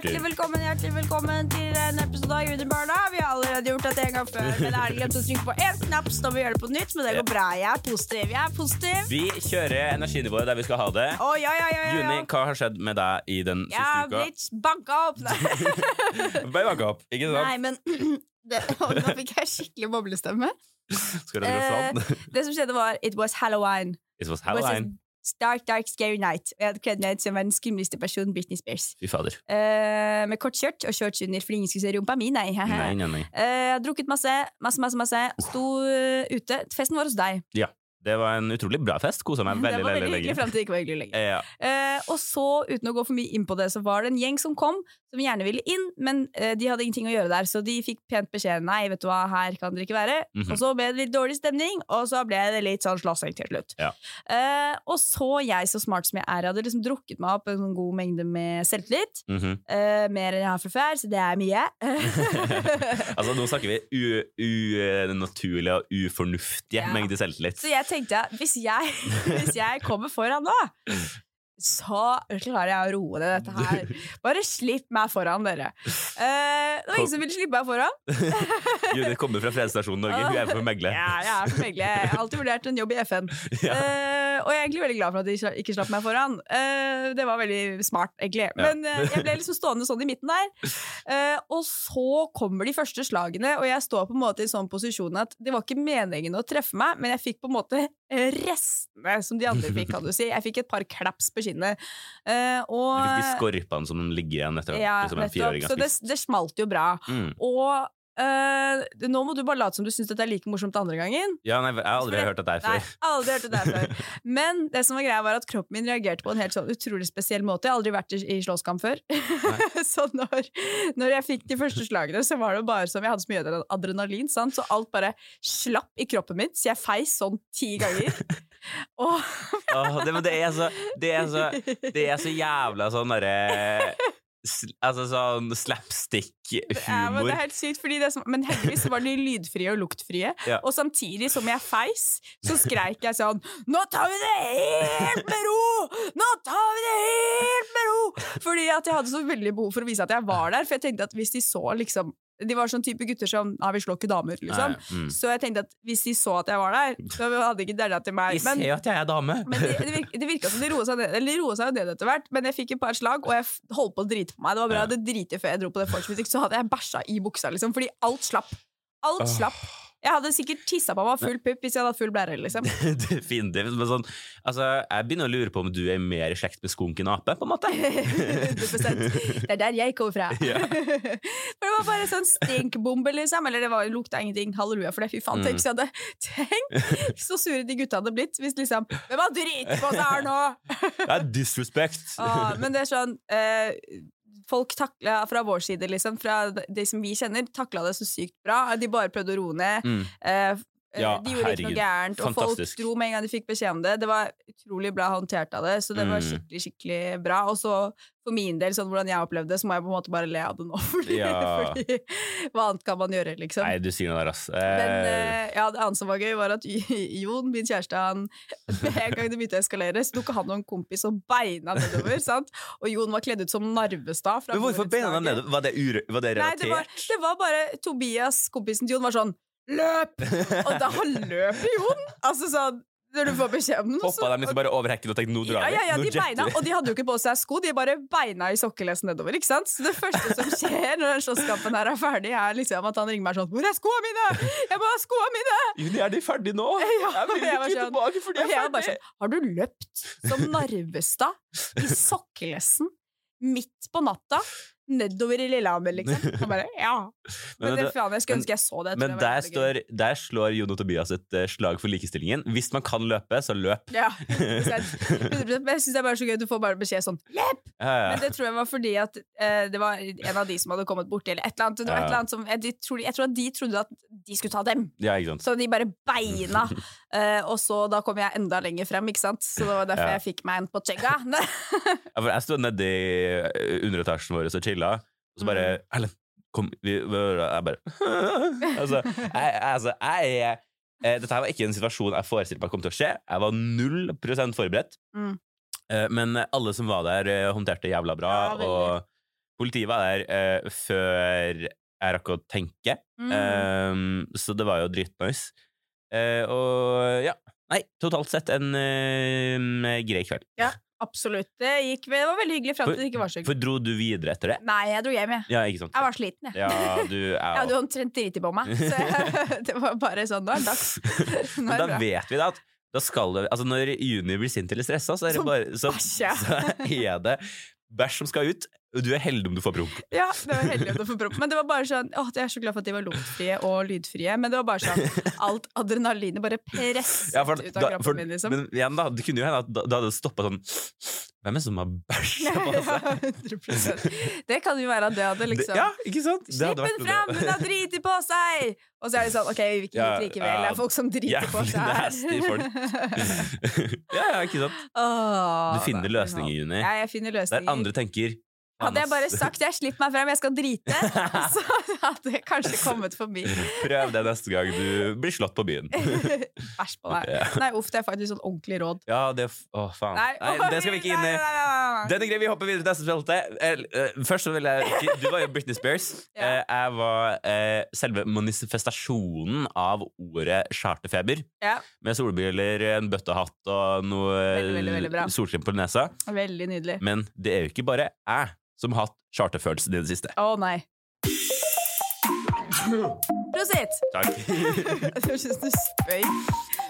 Hjertelig velkommen hjertelig velkommen til en episode av Junibarna. Vi har allerede gjort dette en gang før, men jeg har glemt å trykke på én knapp, så da må vi gjøre det på nytt. Men det går bra. Jeg er positiv. Jeg er positiv. Vi kjører energinivået der vi skal ha det. Å, ja, ja, ja, ja, Juni, hva har skjedd med deg i den siste uka? Jeg har blitt banka opp. Bare banka opp, ikke sant? Nei men det, Nå fikk jeg skikkelig boblestemme. Skal du ha Eh, sånn? Det som skjedde, var It was Halloween. It was Halloween. Dark, dark, scary night. Og jeg hadde kledd meg ut som verdens skumleste person, Britney Spears. Fy fader. Uh, med kort skjørt og shorts under, fordi ingen skulle se rumpa mi. Nei, Nei, nei, nei. Uh, Jeg hadde drukket masse, masse, masse, masse. Sto uh, ute. Festen var hos deg. Ja. Det var en utrolig bra fest. Kosa meg det veldig, var veldig, hyggelig fram til det ikke var hyggelig lenger. Ja. Og så, uten å gå for mye inn på det, så var det en gjeng som kom, som gjerne ville inn, men eh, de hadde ingenting å gjøre der, så de fikk pent beskjed nei, vet du hva, her kan dere ikke være. Mhm. Og så ble det litt dårlig stemning, og så ble det litt sånn slåssing til slutt. Ja. Eh, og så jeg, så smart som jeg er, hadde liksom drukket meg opp en sånn god mengde med selvtillit. Mhm. Eh, mer enn jeg har fra før, så det er mye. altså, nå snakker vi unaturlige og ufornuftige Ja. mengder selvtillit. Så jeg tenkte hvis jeg, hvis jeg kommer foran nå, så klarer jeg å roe ned dette her. Bare slipp meg foran, dere. Eh, det var ingen som ville slippe meg foran. Judith kommer fra Fredsstasjonen Norge. Hun er for megle. Ja, jeg er for megle. Jeg har alltid vurdert en jobb i FN. Ja. Eh, og jeg er egentlig veldig glad for at de ikke slapp meg foran. Eh, det var veldig smart, egentlig. Men eh, jeg ble liksom stående sånn i midten der. Eh, og så kommer de første slagene, og jeg står på en måte i sånn posisjon at det var ikke meningen å treffe meg, men jeg fikk på en måte restene som de andre fikk, kan du si. Jeg fikk et par klaps på kinnet. Eh, og Du fikk de skorpene som ligger igjen etter ja, liksom en fireåring har Så det, det smalt jo bra. Mm. Og eh, nå må du bare late som du syns dette er like morsomt andre gangen. Ja, nei, jeg har aldri hørt dette her Nei, før. aldri hørt det der før. Men det som var greia var at kroppen min reagerte på en helt sånn utrolig spesiell måte. Jeg har aldri vært i i slåsskamp før. så når, når jeg fikk de første slagene, så var det bare som jeg hadde så mye adrenalin, sant? så alt bare slapp i kroppen min, så jeg feis sånn ti ganger. oh. Åh, det, det er så Det er så, det er så jævla sånn derre Altså sånn ja, men slapstick-humor. det er helt sykt, fordi det som, men heldigvis var de lydfrie og luktfrie. Ja. Og samtidig som jeg feis, så skreik jeg sånn Nå tar vi det helt med ro! Nå tar vi det helt med ro! Fordi at jeg hadde så veldig behov for å vise at jeg var der. For jeg tenkte at hvis de så liksom De var sånn type gutter som Ja, vi slår ikke damer, liksom. Nei, mm. Så jeg tenkte at hvis de så at jeg var der, så hadde de ikke dælla til meg. Jeg ser jo at jeg er dame. Men det, det, virka, det virka som de roa seg ned Eller de roa seg jo ned etter hvert, men jeg fikk et par slag, og jeg holdt på å drite på meg. Det var bra jeg hadde driti før jeg dro på det hvis så hadde jeg bæsja i buksa, liksom, fordi alt slapp. Alt slapp. slapp. Jeg hadde sikkert tissa på meg full pupp hvis jeg hadde hatt full blære, liksom. Definitivt. Men sånn, altså, jeg begynner å lure på om du er mer i slekt med skunken ape, på en måte. 100%. Det er der jeg kommer fra. Ja. For det var bare sånn stinkbombe, liksom. Eller det var, lukta ingenting. Halleluja for det. Fy faen, Mm. tenk hvis jeg hadde Tenk så sure de gutta hadde blitt hvis liksom Hvem har driti på seg her nå? Det er disrespect. Ah, men det er sånn eh, Folk takla fra vår side, liksom, fra de som vi kjenner, takla det så sykt bra. De bare prøvde å roe ned. Mm. Eh, Ja, de gjorde ikke noe gærent, og folk dro med en gang de fikk beskjed om det. Det var utrolig bra håndtert av det, så det var Mm. skikkelig skikkelig bra. Og så for min del, sånn hvordan jeg opplevde det, så må jeg på en måte bare le av det nå. Fordi, Ja. fordi hva annet kan man gjøre, liksom? Nei, du sier noe der, ass. Men Eh, eh, ja, det annet som var gøy, var at Jon, min kjæreste, han med en gang det begynte å eskalere, så tok han og en kompis og beina nedover. sant? Og Jon var kledd ut som Narvestad. men hvorfor beina nedover? Var det, ure, var det Nei, det var, det var bare Tobias, kompisen til Jon, var sånn Løp! Og da løper Jon! Altså sånn Når du får beskjed om noe, Hoppa de liksom bare over hekken og tenkte nå drar vi? ja, ja, ja, de beina, og de hadde jo ikke på seg sko, de bare beina i sokkelesten nedover. ikke sant? Så det første som skjer når den slåsskampen her er ferdig, er liksom at han ringer meg sånn 'Hvor er skoene mine?' 'Jeg må ha skoene mine!' Juni, er de ferdige nå? Ja, jeg vil ikke sånn- tilbake fordi jeg er ferdig. sånn, har du løpt som Narvestad i sokkelesten midt på natta nedover i Lillehammer, liksom? Han bare ja. Men, Men faen, jeg skulle ønske jeg så det. Men det der, står, der slår Jon og Tobias et uh, slag for likestillingen. Hvis man kan løpe, så løp. Ja, 100%. 100%. Men jeg syns det er bare så gøy. Du får bare beskjed sånn 'løp!' Ja, ja. Men det tror jeg var fordi at uh, det var en av de som hadde kommet borti, eller et eller annet. Et eller annet som, jeg, tror, jeg tror at de trodde at de skulle ta dem. Så de bare beina. Eh, og så da kom jeg enda lenger frem, ikke sant. Så det var derfor Ja. jeg fikk meg en på chegga. Ja, for jeg stod nedi eh, underetasjen vår og chilla, og så bare Mm. Erlend, kom vi, Jeg bare Altså, jeg, altså, jeg er eh, Dette her var ikke en situasjon jeg forestilte meg kom til å skje. Jeg var null prosent forberedt. Mm. Eh, men alle som var der, eh, håndterte det jævla bra. Ja, og Politiet var der eh, før jeg rakk å tenke, Mm. Så det var jo dritnice. Eh, og ja. Nei, totalt sett en uh, grei kveld. Absolutt. Det gikk det var veldig hyggelig fram For- til det ikke var så For hyggelig. dro du videre etter det? Nei, jeg dro hjem, jeg. Ja, ikke sant? Jeg var sliten, jeg. Ja, du Jeg hadde omtrent driti på meg. Så jeg, det var bare sånn Nå er det dags. Nå er da det bra. vet vi det at da skal det, altså når junior blir sint eller stressa, så er det bare så, så er det bæsj som skal ut. Du er heldig om du får promp. Ja, det var heldig om du får promp. Men det var bare sånn Åh, jeg er så glad for at de var luktfrie og lydfrie. Men det var bare sånn alt adrenalinet bare presset Ja, for, ut av kroppen min, liksom. Men igjen, da, det kunne jo hende at da, da hadde det stoppa sånn Hvem er det som har bæsja på seg? 100%. Det kan jo være at det hadde liksom Det- Ja, ikke sant? Slipp den fram, hun har driti på seg! Og så er det sånn, ok, vi vil Ja, likevel. ja, Det er folk som driter på seg her. ja, ja, ikke sant? Åh, Du finner er løsninger. Juni. Ja, jeg finner løsninger. Der andre tenker Hadde jeg bare sagt jeg slipper meg frem, jeg skal drite, så hadde jeg kanskje kommet forbi. Prøv det neste gang du blir slått på byen. Æsj på deg. Nei, uff, det er faktisk sånn ordentlig råd. Ja, det Å, faen. Nei, det skal vi ikke inn i. Denne nei, nei, nei. Den er grei, vi hopper videre til neste. Eh, eh, Først så vil jeg Du var jo Britney Spears. Ja. Eh, Jeg var eh, selve manifestasjonen av ordet charterfeber. Ja, Med solbriller, en bøttehatt og noe Veldig, veldig, veldig solkrem på nesa. veldig nydelig. Men det er jo ikke bare jeg som har hatt charterfølelsen i det siste. Å nei. Prosit! Takk. Jeg syns du spøy.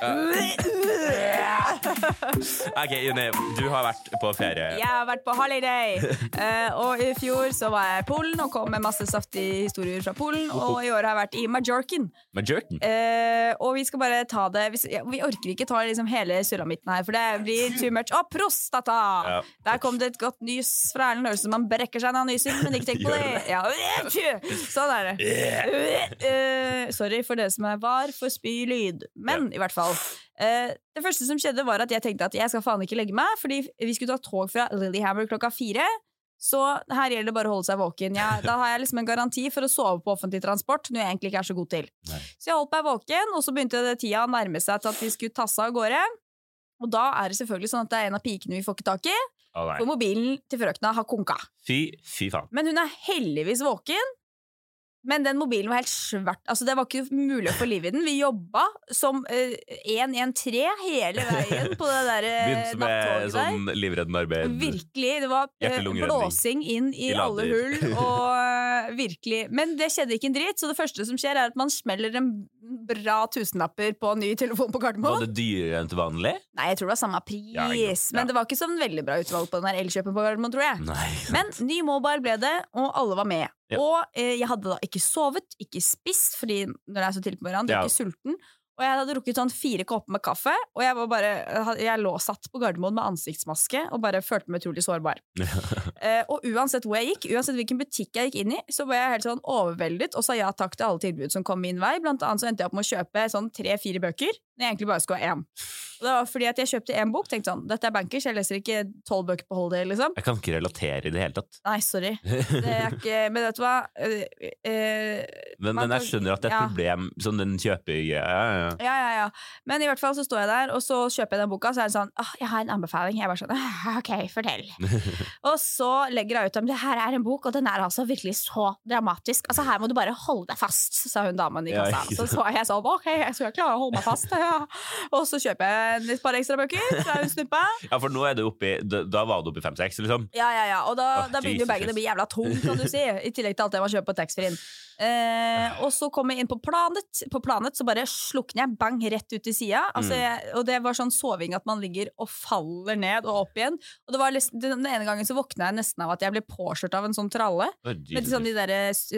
ok, Juni, du har vært på ferie. Jeg har vært på holiday, Uh, og i fjor så var jeg i Polen og kom med masse saftige historier fra Polen. Og i år har jeg vært i Majorken. Majorken? Eh, og vi skal bare ta det Vi, vi orker ikke ta liksom hele sulamitten her, for det blir too much. Å, prostata! Ja. Der kom det et godt nys fra Erlend. Ørsen. Man brekker seg når han nyser, men ikke tenk på det. Ja. Sånn er det. Uh, sorry for det som er var for spylyd. Men i hvert fall. Eh, det første som skjedde, var at jeg tenkte at jeg skal faen ikke legge meg, fordi vi skulle ta tog fra Lillehammer klokka fire. Så her gjelder det bare å holde seg våken. Ja, da har jeg liksom en garanti for å sove på offentlig transport, noe jeg egentlig ikke er så god til. Nei. Så jeg holdt meg våken, og så begynte det tida å nærme seg til at vi skulle tasse av gårde. Og da er det selvfølgelig sånn at det er en av pikene vi får ikke tak i, oh, for mobilen til frøkna har konka. Fy, fy faen. Men hun er heldigvis våken. Men den mobilen var helt svart. Altså, det var ikke mulig å få liv i den. Vi jobba som eh, 113 hele veien på det der eh, Begynte med sånn livreddende arbeid. Virkelig. Det var uh, blåsing inn i, I alle hull. Og virkelig Men det skjedde ikke en dritt, så det første som skjer, er at man smeller en bra tusenlapper på ny telefon på Var det dyrere enn til vanlig? Nei, jeg tror det var samme pris, Ja. Ja. men det var ikke sånn veldig bra utvalg på den der Elkjøpen på Gardermoen, tror jeg. Nei. Men ny mobile ble det, og alle var med. Ja. Og eh, jeg hadde da ikke sovet, ikke spist, fordi når det er så tidlig på morgenen, du er ikke sulten. Og jeg hadde drukket sånn fire kopper med kaffe, og jeg var bare Jeg lå satt på Gardermoen med ansiktsmaske og bare følte meg utrolig sårbar. Eh, og uansett hvor jeg gikk, uansett hvilken butikk jeg gikk inn i, så var jeg helt sånn overveldet og sa ja takk til alle tilbud som kom min vei. Blant annet så endte jeg opp med å kjøpe sånn tre-fire bøker, når jeg egentlig bare skulle ha én. Og det var fordi at jeg kjøpte én bok, tenkte sånn dette er bankers, jeg leser ikke tolv bøker på holiday, liksom. Jeg kan ikke relatere i det hele tatt. Nei, sorry. Det er ikke Men vet du hva? uh, uh, Men, men jeg skjønner at det er et ja. problem, sånn den kjøper Ja, ja. ja, ja, ja. Men i hvert fall så står jeg der, og så kjøper jeg den boka, så er det sånn Åh, jeg har en anbefaling. Jeg bare sånn «Ah, OK, fortell. og så legger jeg ut om det her er en bok, og den er altså virkelig så dramatisk. Altså, her må du bare holde deg fast, sa hun damen i kassa. så så jeg sånn OK, jeg skal klare å holde meg fast. Og så kjøper jeg et par ekstra bøker fra hun snuppa. ja, for nå er det oppi Da, var det oppi fem-seks, liksom. Ja, ja, ja. Og da, oh, da begynner jo bagen å bli jævla tung, kan du si. I tillegg til alt det man kjøper på taxfree-en. Eh, og så kom jeg inn på Planet. På Planet så bare slukner jeg bang rett ut til sida. Altså, Mm. jeg- og det var sånn soving at man ligger og faller ned og opp igjen. Og det var liksom, den ene gangen så våkna jeg nesten av at jeg ble påkjørt av en sånn tralle. Oh, Med sånn de der,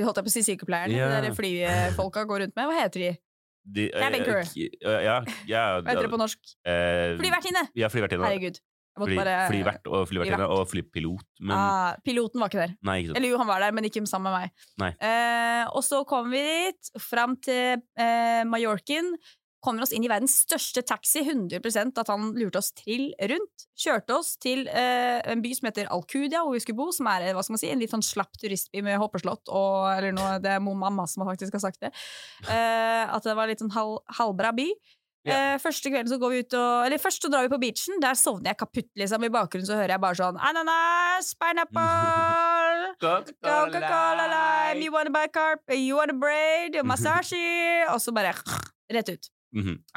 holdt jeg på å si sykepleierne, yeah. de der flyfolka går rundt med. Hva heter de? De, eh, Cabin crew. Ja, ja, Hva på norsk? eh, Flyvertinne! Ja, flyvertinne. Herregud. Fly, bare flyvert og flyvertinne Flyvert. og flypilot. Men ah, Piloten var ikke der. nei, ikke. Eller jo, han var der, men ikke sammen med meg. Nei. Eh, og så kom vi dit, fram til eh, Mallorquin. Kommer oss inn i verdens største taxi, 100% at han lurte oss trill rundt. Kjørte oss til eh, en by som heter Alcudia, hvor vi skulle bo, som er hva skal man si, en litt sånn slapp turistby med hoppeslott og Eller noe, det er mamma som faktisk har sagt det. Eh, at det var litt sånn hal, halvbra by. Ja. Eh, første kvelden så går vi ut og Eller først så drar vi på beachen. Der sovner jeg kaputt, liksom. I bakgrunnen så hører jeg bare sånn Ananas, pineapple Coca-Cola lime, you wanna buy carp, you wanna braid, massasje Og så bare rett ut.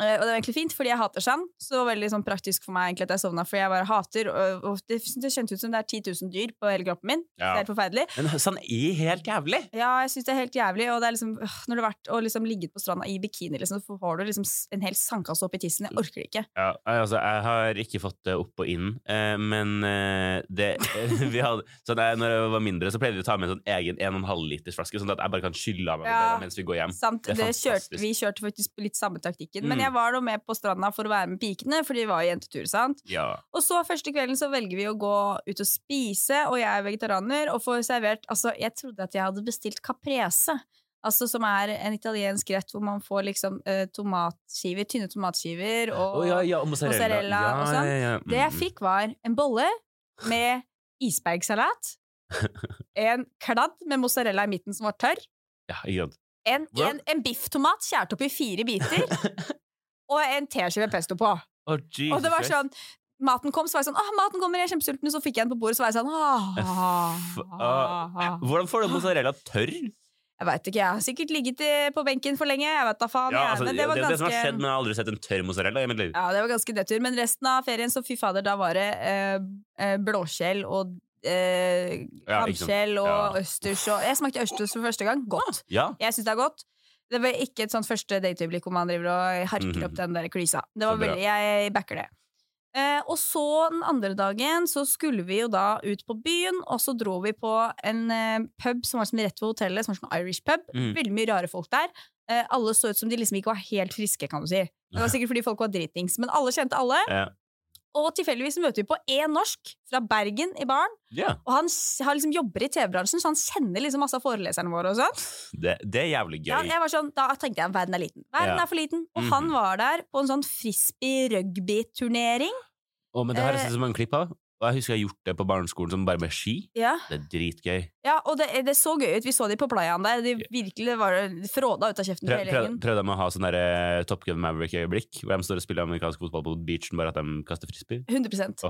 Eh, og det var egentlig fint, fordi jeg hater sand. Så det var veldig sånn, praktisk for meg egentlig at jeg sovna, fordi jeg bare hater Og, og det, det kjentes ut som det er 10 000 dyr på hele kroppen min. Det er helt forferdelig. Men sand er helt jævlig. Ja, jeg syns det er helt jævlig. Og det er liksom, øh, når du har vært og liksom ligget på stranda i bikini, liksom, så får du liksom en hel sandkasse opp i tissen. Jeg orker det ikke. Ja, altså, jeg har ikke fått det opp og inn, eh, men eh, det vi hadde, sånn, jeg, Når jeg var mindre, så pleide vi å ta med en sånn egen 1,5 liters flaske, sånn at jeg bare kan skylle av meg Ja. mens vi går hjem. Sant, Det det kjørte, vi kjørte faktisk litt samme taktikken. Men Mm. jeg var da med på stranda for å være med pikene, fordi vi var i jentetur. sant? Ja. Og så første kvelden så velger vi å gå ut og spise, og jeg er vegetarianer, og får servert Altså, jeg trodde at jeg hadde bestilt caprese. Altså Som er en italiensk rett hvor man får liksom eh, tomatskiver, tynne tomatskiver og oh, ja, ja, og mozzarella. mozzarella og sånn. Ja. Det jeg Mm. fikk, var en bolle med isbergsalat, en kladd med mozzarella i midten som var tørr, Ja. En, en, en bifftomat skjært opp i fire biter, og en teskive pesto på. Oh, Og det var sånn Maten kom, så var jeg sånn Åh, maten kommer, jeg er kjempesulten. Så fikk jeg den på bordet, så var jeg sånn Åh, F- ah, Hvordan får du mozzarella tørr? Jeg veit ikke, jeg har sikkert ligget eh, på benken for lenge. Jeg vet da faen. Ja, altså, men det, det var det, det som har skjedd, men jeg har aldri sett en tørr mozzarella i mitt liv. Ja, det var ganske nedtur. Men resten av ferien, så fy fader, da var det eh, eh, blåskjell og eh, kamskjell og Ja. østers og Jeg smakte østers for første gang. Godt. Ja. Jeg syns det er godt. Det var ikke et sånt første dateøyeblikk hvor man driver og harker Mhm. opp den der klysa. Det var veldig, Jeg backer det. Eh, og så den andre dagen så skulle vi jo da ut på byen, og så dro vi på en eh, pub som var som rett ved hotellet, som var sånn Irish pub. Mm. Veldig mye rare folk der. Eh, alle så ut som de liksom ikke var helt friske, kan du si. Det var sikkert fordi folk var dritings, men alle kjente alle. Ja. Og tilfeldigvis møter vi på én norsk fra Bergen i baren, ja. og han har liksom jobber i TV-bransjen, så han kjenner liksom masse av foreleserne våre og sånn. Det, det er jævlig Ja, gøy. jeg var sånn, da tenkte jeg verden er liten. Verden Ja. er for liten. Og Mhm. han var der på en sånn frisbee-rugby-turnering. Å, men det har jeg som en klipp av. Og jeg husker jeg har gjort det på barneskolen som bare med ski. Ja. Det er dritgøy. ja, og det, det så gøy ut. Vi så de på playaen der. De virkelig var fråda ut av kjeften Prøv, prøv, prøvde prøv de å ha sånn der, eh, Top Gun Maverick-øyeblikk, hvor de står og spiller amerikansk fotball på beachen, bare at de kaster frisbee. 100%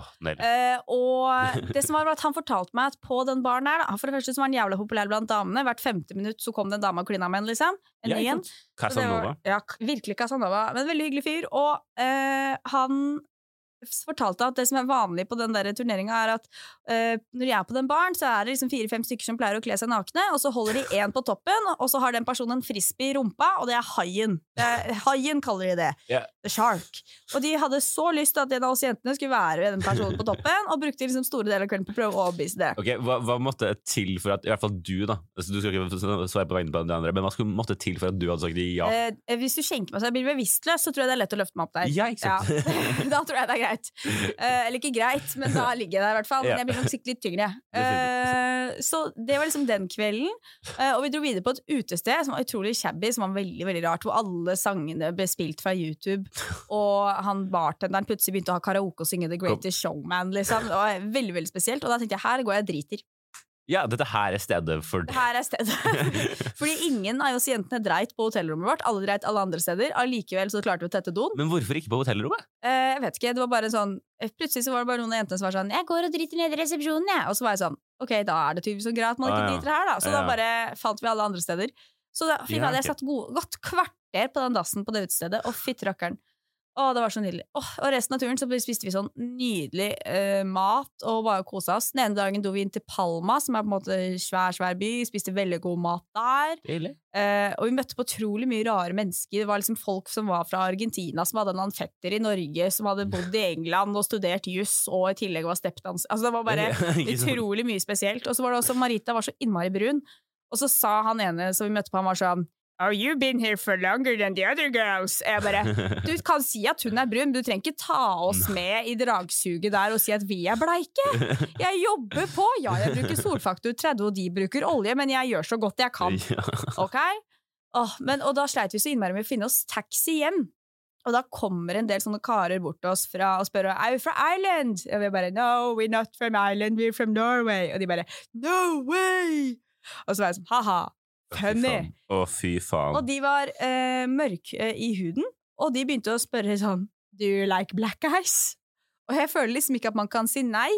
Eh, og det som var var at Han fortalte meg at på den baren der da, For det første så var han jævla populær blant damene. Hvert femte minutt så kom det en dame og klina med en. liksom En Ja, Casanova. Ja, virkelig Casanova. Men veldig hyggelig fyr. Og eh, han fortalte at det som er vanlig på den turneringa, er at uh, når de er på den baren, så er det liksom fire-fem stykker som pleier å kle seg nakne, og så holder de én på toppen, og så har den personen en frisbee i rumpa, og det er haien. Det haien kaller de det. Yeah. The shark. Og de hadde så lyst til at en av oss jentene skulle være den personen på toppen, og brukte liksom store deler av kvelden på å prøve å overbevise det. Okay, hva, hva måtte til for at I hvert fall du, da. Altså, du skal ikke svare på vegne på de andre, men hva skulle måtte til for at du hadde sagt ja? Uh, hvis du skjenker meg så jeg blir bevisstløs, så tror jeg det er lett å løfte meg opp der. Ja, sant? da tror jeg det er greit. Eh, eller ikke greit, men da ligger jeg der i hvert fall. Men jeg blir nok sikkert litt tyngre. Uh, så det var liksom den kvelden. Uh, og vi dro videre på et utested som var utrolig shabby, som var veldig veldig rart. Hvor alle sangene ble spilt fra YouTube. Og han bartenderen plutselig begynte å ha karaoke og synge The Greatest Showman. Liksom. Det var veldig veldig spesielt. Og da tenkte jeg her går jeg og driter. Ja, dette her er stedet for det. Her er stedet. Fordi ingen av oss jentene dreit på hotellrommet vårt. Alle dreit alle andre steder. Allikevel så klarte vi å tette doen. Men hvorfor ikke på hotellrommet? Eh, jeg vet ikke, det var bare sånn Plutselig så var det bare noen av jentene som var sånn 'Jeg går og driter nede i resepsjonen', jeg. Og så var jeg sånn Ok, da er det tydeligvis så greit at man ikke driter her, da. Så da bare falt vi alle andre steder. Så da, fikk Ja, okay. jeg satt god, godt kvarter på den dassen på det utestedet, og fytti rakkeren. Å, det var så nydelig. Åh, og resten av turen så spiste vi sånn nydelig eh, mat og bare kosa oss. Den ene dagen dro vi inn til Palma, som er på en måte svær, svær by. Spiste veldig god mat der. Eh, og vi møtte på utrolig mye rare mennesker. Det var liksom folk som var fra Argentina, som hadde en fetter i Norge, som hadde bodd i England og studert juss, og i tillegg var steppdans. Altså, det var bare utrolig mye spesielt. Og så var det også Marita var så innmari brun. Og så sa han ene som vi møtte på, han var sånn Oh, you've been here for longer than the other girls. Jeg bare Du kan si at hun er brun, men du trenger ikke ta oss med i dragsuget der og si at vi er bleike. Jeg jobber på! Ja, jeg bruker solfaktor 30, og de bruker olje, men jeg gjør så godt jeg kan. Ok? Oh, men, og da sleit vi så innmari med å finne oss taxi hjem. Og da kommer en del sånne karer bort til oss fra, og spør Er you fra Ireland. Og vi bare No, we're not from Ireland, we're from Norway. Og de bare No way! Og så var jeg sånn ha-ha, Fy funny. Å, fy faen. Og de var eh, mørke eh, i huden, og de begynte å spørre sånn Do you like black eyes? Og jeg føler liksom ikke at man kan si nei.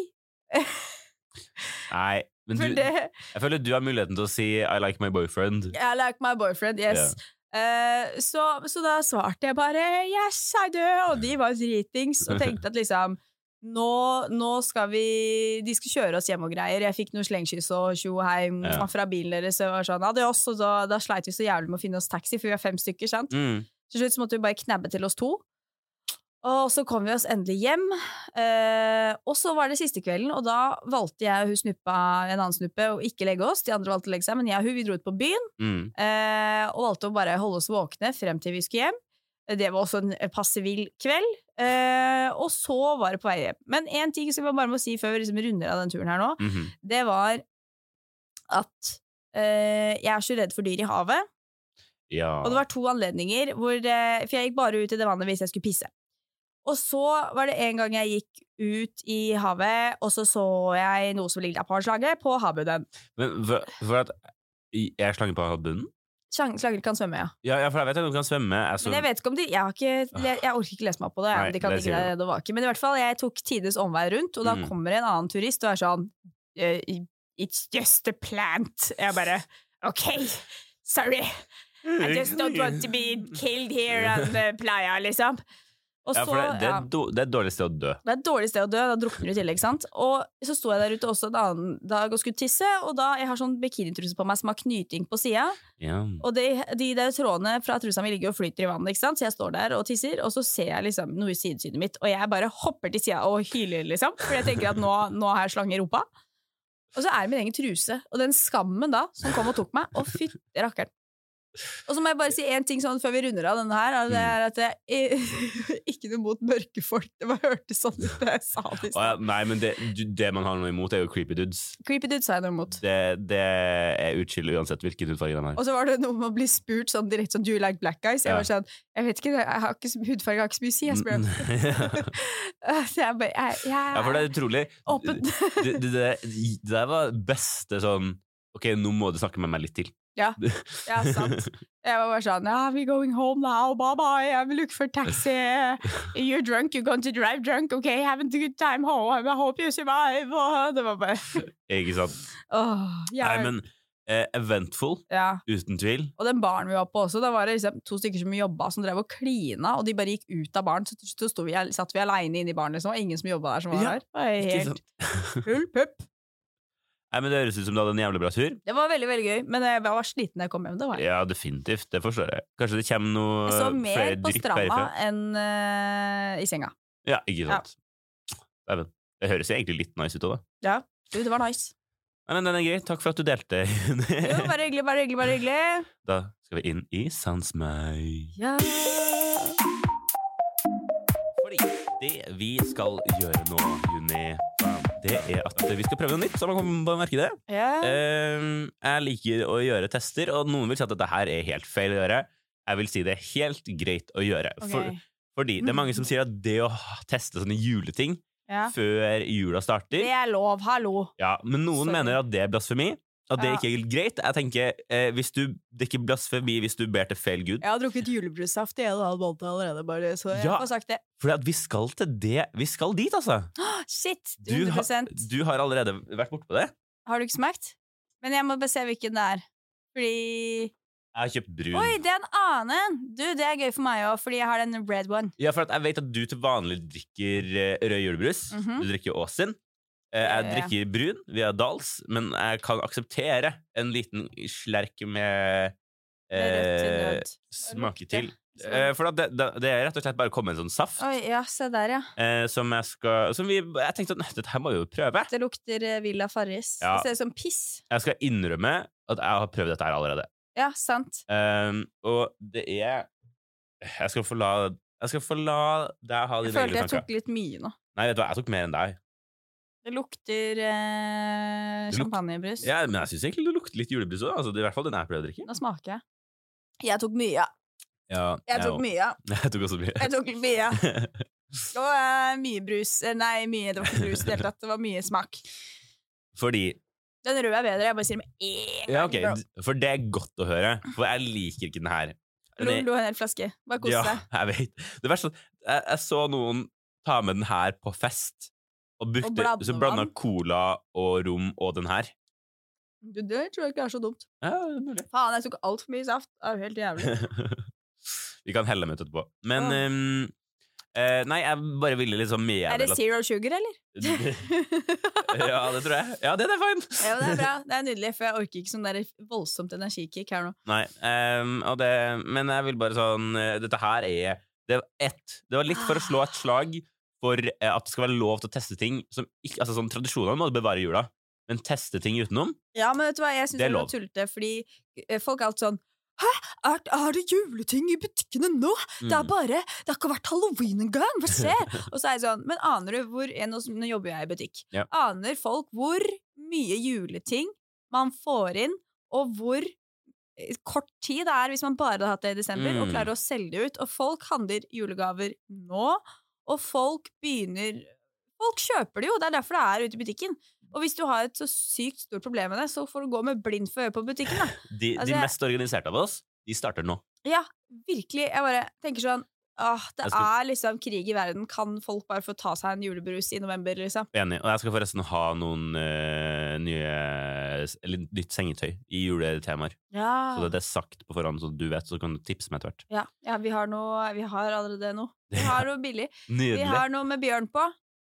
Nei, Men du, det, jeg føler du har muligheten til å si 'I like my boyfriend'. I like my boyfriend, yes. Eh, så, så da svarte jeg bare 'yes, I do', og de var dritings og tenkte at liksom nå, nå skal vi De skal kjøre oss hjem og greier. Jeg fikk noe slengkyss og tjo hei Ja. fra bilen deres. Og sånn, adios, og da, da sleit vi så jævlig med å finne oss taxi, for vi var fem stykker. sant? Mm. Til slutt så måtte vi bare knabbe til oss to. Og så kom vi oss endelig hjem. Eh, og så var det siste kvelden, og da valgte jeg og hun snuppa en annen snuppe å ikke legge oss. De andre valgte å legge seg, men jeg og hun vi dro ut på byen. Mm. Eh, og valgte å bare holde oss våkne frem til vi skulle hjem. Det var også en passe vill kveld. Eh, og så var det på vei hjem. Men én ting som jeg bare må si før vi liksom runder av den turen her nå, Mhm. det var at eh, jeg er så redd for dyr i havet. Ja. Og det var to anledninger, hvor, eh, for jeg gikk bare ut i det vannet hvis jeg skulle pisse. Og så var det en gang jeg gikk ut i havet, og så så jeg noe som lignet på slaget på havbunnen. Men for, at Er slangen på bunnen? Slang- Slanger kan svømme, ja. Ja, ja, for jeg vet at de kan svømme. Altså. Men jeg vet ikke om de Jeg, har ikke, le- jeg orker ikke lese meg opp på det. Nei, de kan det sier det var ikke. Men i hvert fall, jeg tok tidenes omvei rundt, og da Mm. kommer en annen turist og er sånn eh, It's just a plant. Jeg bare OK, sorry. I just don't want to be killed here on the playa, liksom. Og ja, for det, det, er do, det er et dårlig sted å dø. Det er et dårlig sted å dø, da drukner du i tillegg, sant? Og så sto jeg der ute også en annen dag og skulle tisse, og da jeg har sånn bikinitruse på meg som har knyting på sida, Ja. og de, de der trådene fra trusa mi ligger og flyter i vannet, ikke sant? Så jeg står der og tisser, og så ser jeg liksom noe i sidesynet mitt, og jeg bare hopper til sida og hyler, liksom, for jeg tenker at nå, nå har jeg slange i rumpa. Og så er det min egen truse, og den skammen da, som kom og tok meg, å fytti rakkeren. Og så må jeg bare si én ting sånn før vi runder av denne her, det er at jeg ikke noe imot mørke folk. Det bare hørtes sånn ut da jeg sa det. i ja, nei, men det, det man har noe imot, er jo creepy dudes. Creepy dudes har jeg noe imot. Det, det er utskill uansett hvilken hudfarge de har. Og så var det noe med å bli spurt sånn direkte sånn Do you like black guys? Jeg Ja. var sånn Jeg vet ikke, jeg har ikke, hudfarge har ikke så mye å si. Jeg spør ja, Så jeg bare jeg, jeg, for det er utrolig. Åpen. Det, det, det, det der var beste sånn Ok, nå må du snakke med meg litt til. Ja, ja, sant. Jeg var bare sånn yeah, We're going home now, bye bye, I'm looking for taxi. You're drunk, you're going to drive drunk, ok, have a good time home, I hope you survive. Det var bare Ikke sant? Åh, Nei, men eh, eventful, ja. uten tvil. Og den baren vi var på også, da var det liksom to stykker som jobba, som drev og klina, og de bare gikk ut av baren. Så så vi, satt vi aleine inne i baren, liksom, og ingen som jobba der, som var Ja, der. Helt full pupp. Nei, men Det høres ut som du hadde en jævlig bra tur. Det var veldig veldig gøy, men jeg var sliten da jeg kom hjem. Det var jeg. Ja, definitivt. Det forstår jeg. Kanskje det kommer noe Jeg så mer på stranda enn uh, i senga. Ja, ikke sant. Ja. Det høres egentlig litt nice ut òg, da. Du, det var nice. Nei, men den er gøy. Takk for at du delte. Jo, bare hyggelig, bare hyggelig, bare hyggelig. da skal vi inn i Sans meg. Ja. Fordi det vi skal gjøre nå, Juni, det er at vi skal prøve noe nytt. Så man kan merke det. Yeah. Ehm, jeg liker å gjøre tester, og noen vil si at dette her er helt feil å gjøre. Jeg vil si det er helt greit å gjøre. For, fordi det er mange som sier at det å teste sånne juleting yeah. før jula starter Det er lov, hallo. Ja, Men noen Sorry. mener at det er blasfemi. At det ikke er greit. Jeg tenker, eh, hvis du, Det er ikke blasfemi hvis du ber til feil gud. Jeg har drukket julebrussaft i en og en halv måned allerede, bare, så jeg Ja. får sagt det. For vi skal til det Vi skal dit, altså! Shit! Du, ha, du har allerede vært borte på det. Har du ikke smakt? Men jeg må bare se hvilken det er. Fordi Jeg har kjøpt brun. Oi, det er en annen! Du, det er gøy for meg òg, fordi jeg har den red one. Ja, for at jeg vet at du til vanlig drikker eh, rød julebrus. Mhm. Du drikker Åsin. Eh, jeg drikker brun via Dals, men jeg kan akseptere en liten slerk med eh, smake til. Eh, for det, det, det er rett og slett bare kommet en sånn saft Oi, ja, se der, ja. eh, som jeg skal Som vi Jeg tenkte at dette her må vi jo prøve. Det lukter eh, Villa Farris. Ja. Det ser ut som piss. Jeg skal innrømme at jeg har prøvd dette her allerede. Ja, sant. Um, og det er Jeg skal få la Jeg skal få la deg ha dine egne tanker. jeg tanker. tok litt mye nå. Nei, vet du hva, jeg tok mer enn deg. Det lukter eh, Det luk- champagnebrus. Ja, men jeg syns egentlig det lukter litt julebrus òg. Altså, det er I hvert fall den jeg pleier å drikke. Nå smaker jeg. Jeg tok mye. Ja, Jeg tok mye. mye. Jeg tok også mye. Jeg tok mye. Det var eh, mye brus. Eh, Nei, mye, det var ikke brus i det hele tatt. Det var mye smak. Fordi Den røde er bedre. Jeg bare sier det med en gang. Ja, ok, bro. d- for det er godt å høre. For jeg liker ikke den her. Den Lo, er- en hel flaske. Bare kos ja, deg. jeg vet. Det verste er at jeg, jeg så noen ta med den her på fest, og, brukte, og så blanda cola og rom og den her. Du, det tror jeg ikke er så dumt. Ja, det er mulig. Faen, jeg tok altfor mye saft. Det er jo helt jævlig. Vi kan helle dem ut etterpå. Men ja. um, uh, Nei, jeg bare ville liksom Er det zero sugar, eller? Ja, det tror jeg. Ja, det er fint. Ja, det er bra. Det er nydelig, for jeg orker ikke sånn der voldsomt energikick her nå. Nei, um, det, men jeg vil bare sånn eh, Dette her er Det var ett Det var litt for å slå et slag for eh, at det skal være lov til å teste ting som ikke Altså sånn Tradisjonene må du bevare i jula, men teste ting utenom Ja, men vet du hva, jeg syns Det er lov. tullete, fordi eh, folk er alltid sånn Hæ, er, er det juleting i butikkene nå? Det er Mm. bare Det har ikke vært halloween engang! Hva skjer? Og så er jeg sånn Men aner du hvor Nå nå jobber jeg i butikk. Ja. Aner folk hvor mye juleting man får inn, og hvor eh, kort tid det er hvis man bare hadde hatt det i desember, og Mm. klarer å selge det ut. Og folk handler julegaver nå, og folk begynner Folk kjøper det jo, det er derfor det er ute i butikken. Og hvis du har et så sykt stort problem med det, så får du gå med blind for øye på butikken, da. De, Altså, de mest organiserte av oss, de starter nå. Ja, virkelig. Jeg bare tenker sånn Åh, det skal- er liksom krig i verden. Kan folk bare få ta seg en julebrus i november, liksom? Enig. Og jeg skal forresten ha noen uh, nye Eller nytt sengetøy i juletemaer. Ja. Så det er sagt på forhånd, så du vet, så kan du tipse meg etter hvert. ja, ja vi, har noe, vi har allerede noe. Vi har noe billig. Vi har noe med bjørn på,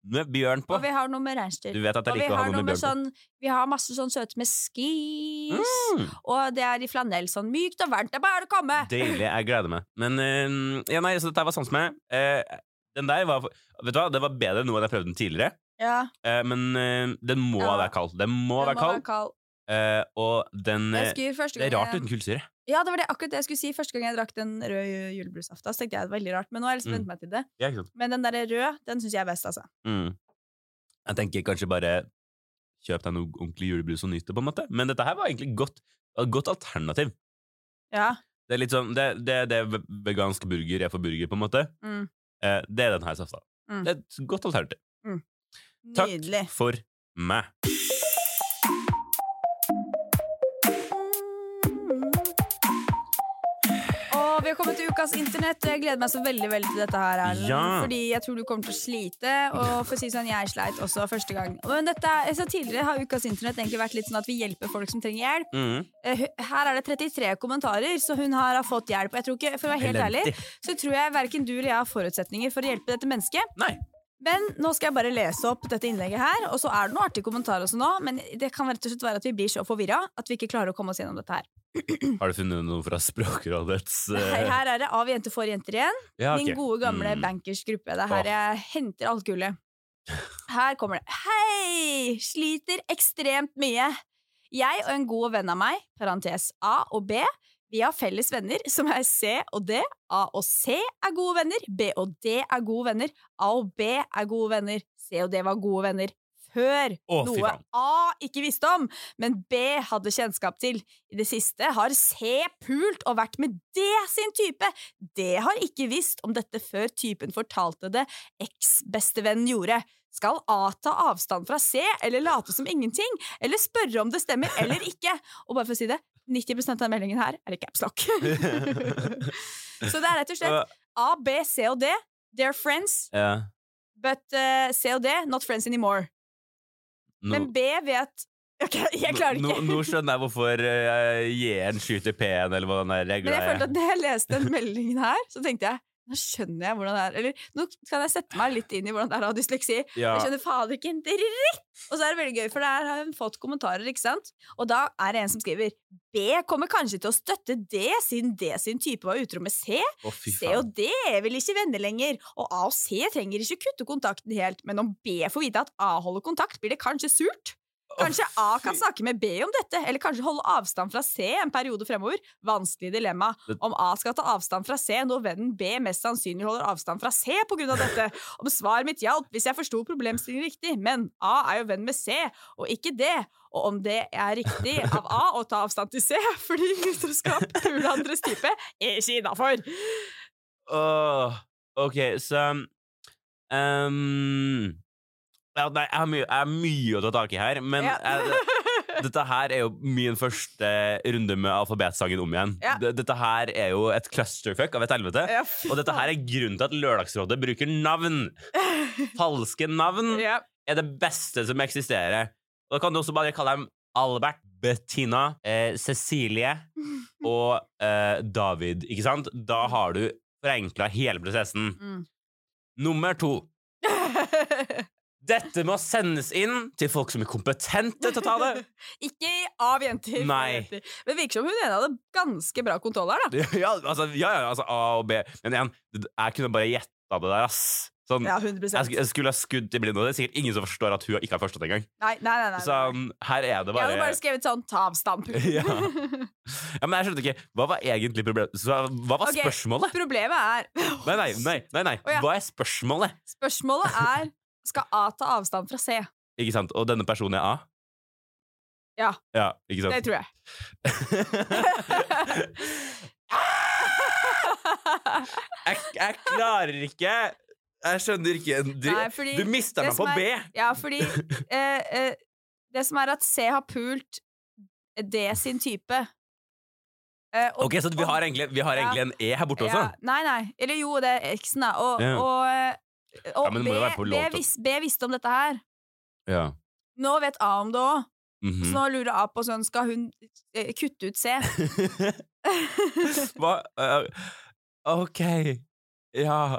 Med bjørn på. og vi har noe med reinsdyr. Du vet at jeg liker å ha har noe med bjørn på. sånn Vi har masse sånn søte med skis. Mm, Og det er i flanell, sånn mykt og varmt. Det er bare å komme! deilig. Jeg gleder meg. Men uh, ja, nei, så dette var sans med. Uh, den der var Vet du hva, det var bedre nå enn jeg prøvde den tidligere. Ja, Uh, men eh, den må Ja. være kald. Den må den være kald. kald. Eh, og den eh, Det er rart uten kullsyre. Ja, det var det akkurat det jeg skulle si. Første gang jeg drakk den røde julebrusafta, så tenkte jeg det var veldig rart. Men nå har jeg liksom Mm. meg til det. Ja. Men den der røde, den syns jeg er best, altså. Mm. Jeg tenker kanskje bare kjøp deg noe ordentlig julebrus og nyt det, på en måte. Men dette her var egentlig godt, et godt alternativ. Ja. Det er litt sånn, det, det, det er vegansk burger er for burger, på en måte. Mm. Eh, det er den her safta. Mm. Det er et godt alternativ. Takk Nydelig. for meg. Og vi har kommet til ukas internett, og jeg gleder meg så veldig veldig til dette her. Erlend, Ja. Fordi jeg tror du kommer til å slite. Og for å si sånn, jeg sleit også første gang. Men dette, så tidligere har ukas internett egentlig vært litt sånn at vi hjelper folk som trenger hjelp. Mm. Her er det 33 kommentarer, så hun har fått hjelp. Og jeg tror ikke, for å være helt ærlig, så tror jeg verken du eller jeg har forutsetninger for å hjelpe dette mennesket. Nei. Men nå skal jeg bare lese opp dette innlegget her, og så er det noen artige kommentarer også nå, men det kan rett og slett være at vi blir så forvirra at vi ikke klarer å komme oss gjennom dette her. Har du funnet noe fra Språkrådets uh... Her, her er det Av jenter for jenter igjen. ja, okay. Min gode, gamle Mm. bankersgruppe. Det er her jeg henter alt gullet. Her kommer det. Hei! Sliter ekstremt mye. Jeg og en god venn av meg, parentes A og B, vi har felles venner som er C og D. A og C er gode venner. B og D er gode venner. A og B er gode venner. C og D var gode venner før. Å, noe. A ikke visste om, men B hadde kjennskap til. I det siste har C pult og vært med D sin type. D har ikke visst om dette før typen fortalte det eks-bestevennen gjorde. Skal A ta avstand fra C, eller late som ingenting? Eller spørre om det stemmer eller ikke? Og bare for å si det, 90 av den meldingen her er i capslock. Så det er rett og slett A, B, C og D. They're friends, yeah. but uh, C og D, not friends anymore. No. Men B vet Ok, jeg klarer nå, ikke. nå skjønner jeg hvorfor uh, J-en skyter P-en, eller hva den der Men jeg følte at da jeg leste den meldingen her, så tenkte jeg nå skjønner jeg hvordan det er. Eller nå kan jeg sette meg litt inn i hvordan det er å ha dysleksi. Ja. Jeg skjønner fader ikke en dritt! Og så er det veldig gøy, for der har hun fått kommentarer, ikke sant? Og da er det en som skriver B kommer kanskje til å støtte D, siden D sin type var utro med C. Oh, C og D er vel ikke venner lenger, og A og C trenger ikke kutte kontakten helt, men om B får vite at A holder kontakt, blir det kanskje surt? Kanskje A kan snakke med B om dette, eller kanskje holde avstand fra C en periode fremover. Vanskelig dilemma. Om A skal ta avstand fra C når vennen B mest sannsynlig holder avstand fra C av dette. Om svaret mitt hjalp hvis jeg forsto problemstillingen riktig, men A er jo venn med C, og ikke D. Og om det er riktig av A å ta avstand til C fordi utroskap puler andres type, er ikke innafor. Uh, ok, så ja, nei, jeg, har mye, jeg har mye å ta tak i her, men Ja. jeg, dette her er jo min første runde med alfabetsangen om igjen. Ja. Dette her er jo et clusterfuck av et helvete. Ja, Og dette her er grunnen til at Lørdagsrådet bruker navn. Falske navn Ja. er det beste som eksisterer. Og da kan du også bare kalle dem Albert, Bettina, eh, Cecilie og eh, David, ikke sant? Da har du forenkla hele prosessen. Mm. Nummer to. Dette må sendes inn til folk som er kompetente til å ta det. Ikke av jenter. Nei. Men det virker som hun ene hadde ganske bra kontroll her, da. Ja, altså, ja, ja, altså A og B. Men igjen, jeg kunne bare gjetta det der, ass. Sånn, Ja, 100 jeg, jeg skulle ha skudd i blinde, det er sikkert ingen som forstår at hun ikke har forstått engang. Nei, nei, nei. nei. Sånn, her er det Jeg hadde bare bare skrevet sånn 'ta avstand'. Ja. Ja, men jeg skjønte ikke. Hva var egentlig problemet? Så, hva var okay, spørsmålet? Problemet er Nei, nei, nei, nei, nei. Oh, ja. Hva er spørsmålet? Spørsmålet er skal A ta avstand fra C. Ikke sant? Og denne personen er A? Ja. Ja, ikke sant? Det tror jeg. jeg, jeg klarer ikke Jeg skjønner ikke Du, Nei, fordi Du mister meg på er, B! Ja, fordi eh, eh, Det som er at C har pult D sin type. Uh, og- Ok, Så vi har egentlig, vi har Ja. en E her borte også? Ja, nei, nei. Eller jo, det er X-en, da. Og, Ja. og, eh, og Ja, B, B, vis, B visste om dette her. Ja. Nå vet A om det òg. Mhm. Så nå lurer A på sånn Skal hun eh, kutte ut C? Hva uh, OK. Ja.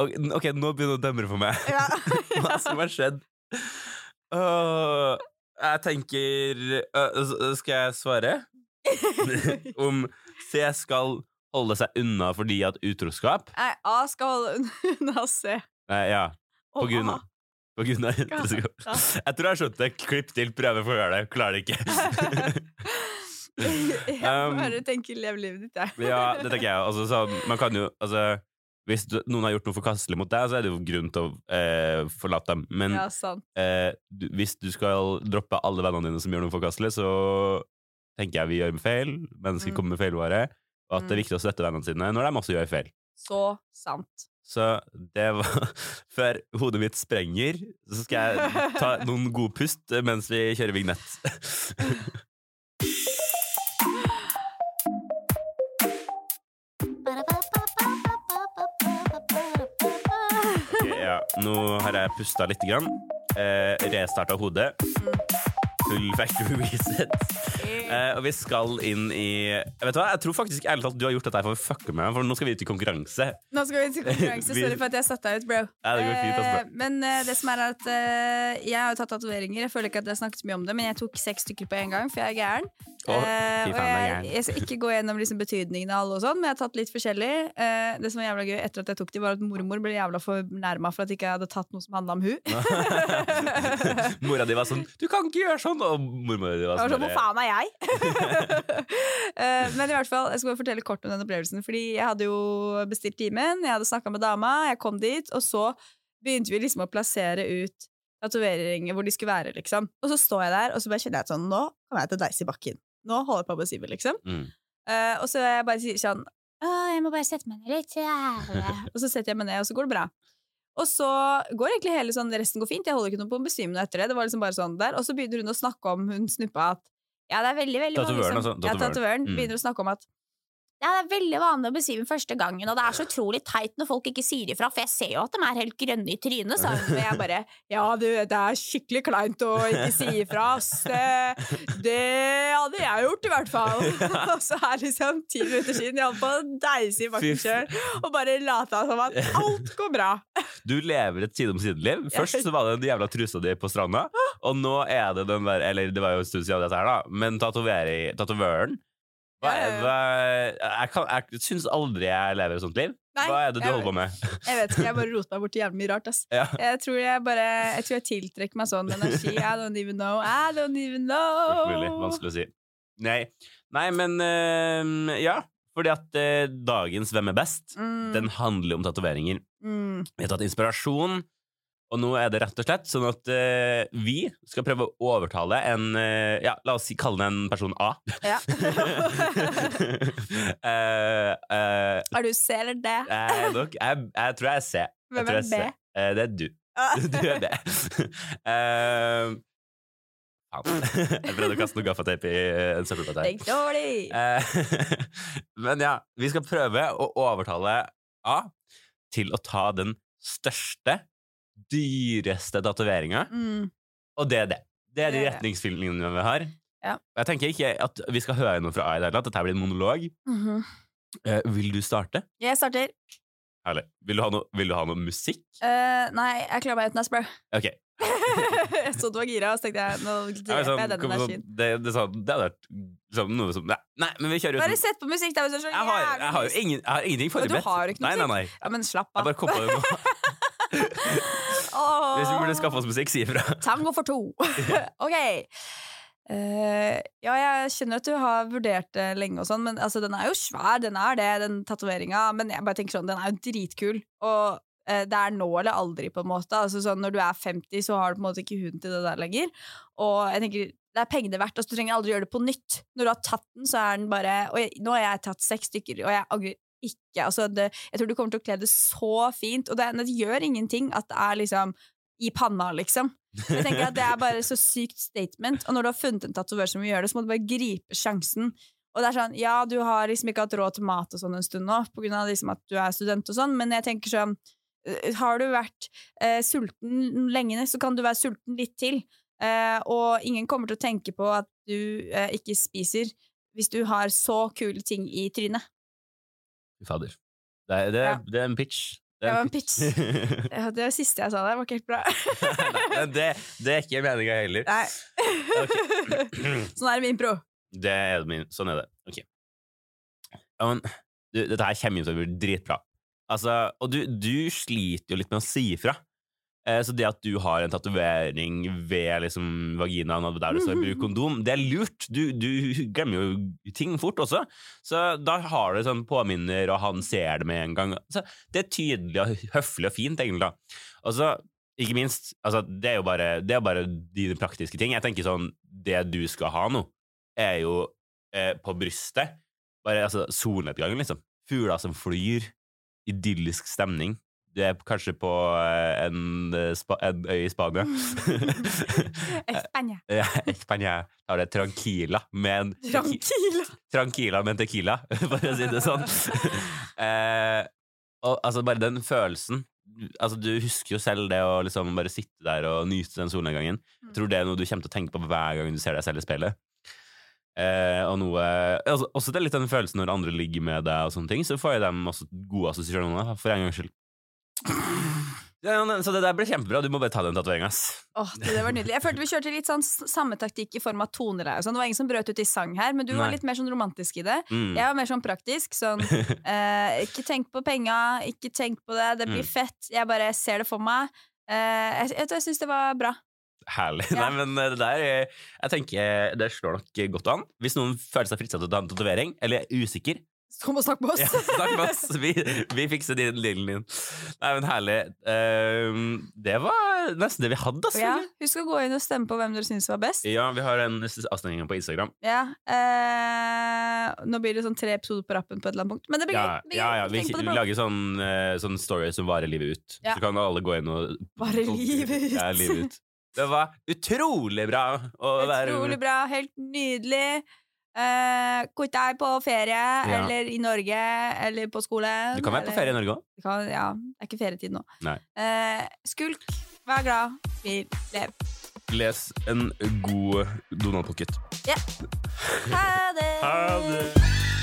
Ok, ok, nå begynner det å demre for meg. Ja. Hva som har skjedd? Uh, jeg tenker uh, Skal jeg svare? Om C skal holde seg unna fordi at utroskap? Nei, A skal holde unna C. Nei, ja. På Og grunn av på grunn av utroskap. Ja. Jeg tror jeg har skjønt det. Klipp til, prøve for å gjøre det. Klarer det ikke. Jeg Um, bare tenker lev livet ditt, jeg. ja, det tenker jeg. Altså, man kan jo altså, Hvis du, noen har gjort noe forkastelig mot deg, så er det jo grunn til å eh, forlate dem. Men Ja, eh, du, hvis du skal droppe alle vennene dine som gjør noe forkastelig, så tenker jeg vi gjør feil. Mennesker Mm. kommer med feilvare. Og at det er Mm. viktig å støtte vennene sine når de også gjør feil. Så sant. Så det var Før hodet mitt sprenger, så skal jeg ta noen gode pust mens vi kjører vignett. Ja, nå har jeg pusta lite grann. Eh, Restarta hodet. Full factory reset. Uh, og vi skal inn i Vet du hva, Jeg tror faktisk ærlig talt du har gjort dette for å fucke med meg, for nå skal vi ut i konkurranse. Nå skal vi til konkurranse. Vi- Sorry for at jeg satte deg ut, bro. Ja, det fint, altså, bro. Uh, men uh, det som er at eh, jeg har jo tatt tatoveringer. Jeg føler ikke at jeg har snakket mye om det, men jeg tok seks stykker på en gang, for jeg er gæren. Oh, Eh, og jeg, jeg skal ikke gå gjennom liksom betydningen av alle, og sånn, men jeg har tatt litt forskjellig. Eh, det som var jævla gøy etter at jeg tok de, var at mormor ble jævla fornærma for at ikke hadde tatt noe som handla om hun. Mora di var sånn 'Du kan ikke gjøre sånn!' Og mormor var sånn sånn, Hvor faen er jeg? Eh, Men i hvert fall, jeg skal bare fortelle kort om den opplevelsen. Fordi jeg hadde jo bestilt timen, jeg hadde snakka med dama, jeg kom dit, og så begynte vi liksom å plassere ut tatoveringer hvor de skulle være, liksom. Og så står jeg der, og så bare kjenner jeg sånn, nå kommer jeg til å deise i bakken. Nå holder jeg på med å besive, liksom. Mm. Uh, og så jeg bare sier sånn Å, jeg må bare sette meg ned litt. Ja. og så setter jeg meg ned, og så går det bra. Og så går egentlig hele sånn, resten går fint. Jeg holder ikke noe på å besvime noe etter det. Det var liksom bare sånn der. Og så begynner hun å snakke om hun snuppa at ja, det er veldig, veldig mange Tatovøren, som- altså. Ja, tatovøren Mm. begynner å snakke om at ja, det er veldig vanlig å besvime første gangen, og det er så utrolig teit når folk ikke sier ifra, for jeg ser jo at de er helt grønne i trynet, sa hun. Og jeg bare Ja, du, det er skikkelig kleint å ikke si ifra, ass. Det, det hadde jeg gjort, i hvert fall. Og så er liksom ti minutter siden jeg holdt på å deise i bakken sjøl, og bare lata som at alt går bra. Du lever et side om side-liv. Først så var det den jævla trusa di på stranda, og nå er det den der Eller det var jo en stund siden dette her, da, men tatoveren hva, er ja. jeg, kan, jeg syns aldri jeg lever et sånt liv. Nei, Hva er det du jeg- holder på med? Jeg vet ikke, jeg bare roter meg borti jævlig mye rart, ass. Ja. Jeg tror jeg bare Jeg tror jeg tiltrekker meg sånn energi. I don't even know, I don't even know. Mulig. Vanskelig å si. Nei, Nei men eh, ja. Fordi at eh, dagens Hvem er best? Mm, Den handler om tatoveringer. mm. Vi har tatt inspirasjon, og nå er det rett og slett sånn at uh, vi skal prøve å overtale en uh, Ja, la oss si, kalle den en person A. Ja. uh, eh, Er du C eller D? jeg, er nok, jeg, jeg tror jeg er C. Hvem er B? Eh, det er du. Du er B. Jeg prøvde å kaste noe gaffateip i en! Eh, Men ja, vi skal prøve å overtale A til å ta den største, dyreste tatoveringa. Mm. Og det er det. Det er de retningslinjene vi har. Ja. Jeg tenker ikke at vi skal høre noe fra Ai i det. Dette blir en monolog. Mm -hmm. uh, vil du starte? Jeg starter. Herlig. Vil du ha noe, vil du ha noe musikk? Uh, nei, jeg klarer meg uten Asper. Ok. jeg så du var gira, og så tenkte jeg nå dreper sånn, jeg den sånn, energien. det, det, sånn, det hadde vært sånn, noe som Nei, nei men vi kjører Bare sett på musikk, da, Jeg har, jeg har ingen, jeg har ingenting forberedt. du har ikke nei, musikk? nei, nei. Ja, men slapp Jeg bare kom på det nå. Åh. Hvis vi burde skaffe oss musikk, si ifra. Tango for to. ok. Uh, ja, jeg skjønner at du har vurdert det lenge, og sånn men altså, den er jo svær. Den er det, den tatoveringa. Men jeg bare tenker sånn, den er jo dritkul. Og uh, det er nå eller aldri, på en måte. Altså, sånn, når du er 50, så har du på en måte ikke huden til det der lenger. Og jeg tenker, det er pengene verdt. Altså, du trenger aldri gjøre det på nytt. Når du har tatt den, så er den bare Og jeg, nå har jeg tatt seks stykker, og jeg angrer ikke. Altså, det, jeg tror du kommer til å kle det så fint. Og det, det gjør ingenting at det er liksom i panna, liksom. Jeg tenker at Det er bare så sykt statement. Og når du har funnet en tatovør som vil gjøre det, så må du bare gripe sjansen. Og det er sånn, Ja, du har liksom ikke hatt råd til mat og sånn en stund nå, på grunn av liksom at du er student og sånn, men jeg tenker sånn eh, Har du vært eh, sulten lenge, så kan du være sulten litt til. Eh, og ingen kommer til å tenke på at du eh, ikke spiser hvis du har så kule ting i trynet. Fy fader. Det er, det, er, Ja. det er en pitch. Det var en pitch. Ja, det siste jeg sa der, var ikke helt bra. Nei, det, det er ikke meninga heller. Nei. sånn er det med impro. Det er min, sånn er det. Ok. Ja, men du, dette her kommer jo til å bli dritbra. Altså, og du, du sliter jo litt med å si ifra. Eh, så det at du har en tatovering ved liksom, vaginaen og der det står 'bruk kondom', det er lurt. Du, du glemmer jo ting fort også. Så da har du sånn påminner, og han ser det med en gang. Så det er tydelig og høflig og fint, egentlig. Og så, ikke minst, altså, det er jo bare, det er bare dine praktiske ting. Jeg tenker sånn, det du skal ha nå, er jo eh, på brystet. Bare altså, solnedgangen, liksom. Fugler som flyr. Idyllisk stemning. Du er kanskje på eh, en, eh, en øy i Spania. Espania. ja, España. Da er det tranquila med en Tranquila. Tranquila med en tequila, for å si det sånn. eh, og altså, bare den følelsen Altså, Du husker jo selv det å liksom bare sitte der og nyte den solnedgangen. Jeg tror det er noe du kommer til å tenke på hver gang du ser deg selv i speilet. Eh, og noe altså, Også det er litt den følelsen når andre ligger med deg, og sånne ting så får jeg dem også gode assosiasjoner, for en gangs skyld. Ja, så det der ble kjempebra. Du må bare ta den tatoveringa. Åh, det, det var nydelig. Jeg følte vi kjørte litt sånn samme taktikk i form av toner. Sånn. Det var ingen som brøt ut i sang her, men du var litt mer sånn romantisk i det. Mm. Jeg var mer sånn praktisk. Sånn eh, Ikke tenk på penga, ikke tenk på det, det blir Mm. fett. Jeg bare ser det for meg. Eh, jeg jeg, jeg syns det var bra. Herlig. Ja. Nei, men eh, det der eh, Jeg tenker det slår nok godt an. Hvis noen føler seg fristet til å ta en tatovering, eller er usikker, Kom og snakk med oss. ja, snakk med oss. Vi, vi fikser din lillen din. Nei, men herlig. Eh, det var nesten det vi hadde, altså. Ja, husk å gå inn og stemme på hvem dere syns var best. Ja, vi har en avstemning på Instagram. Ja, uh, nå blir det sånn tre episoder på rappen på et eller annet punkt. Men det blir Ja, gøy. Ja, ja, vi bro. lager sånn, uh, sånn story som varer livet ut. Ja. Så kan alle gå inn og Varer livet ut. Ja, livet ut. Det var utrolig bra Utrolig bra. Helt nydelig. Eh, Kort er på ferie, eller i Norge, eller på skole. Du kan være på ferie i Norge òg. Ja, det er ikke ferietid nå. Eh, skulk, vær glad, smil, lev. Les en god Donald Pocket. Ja. Ha det! Ha det!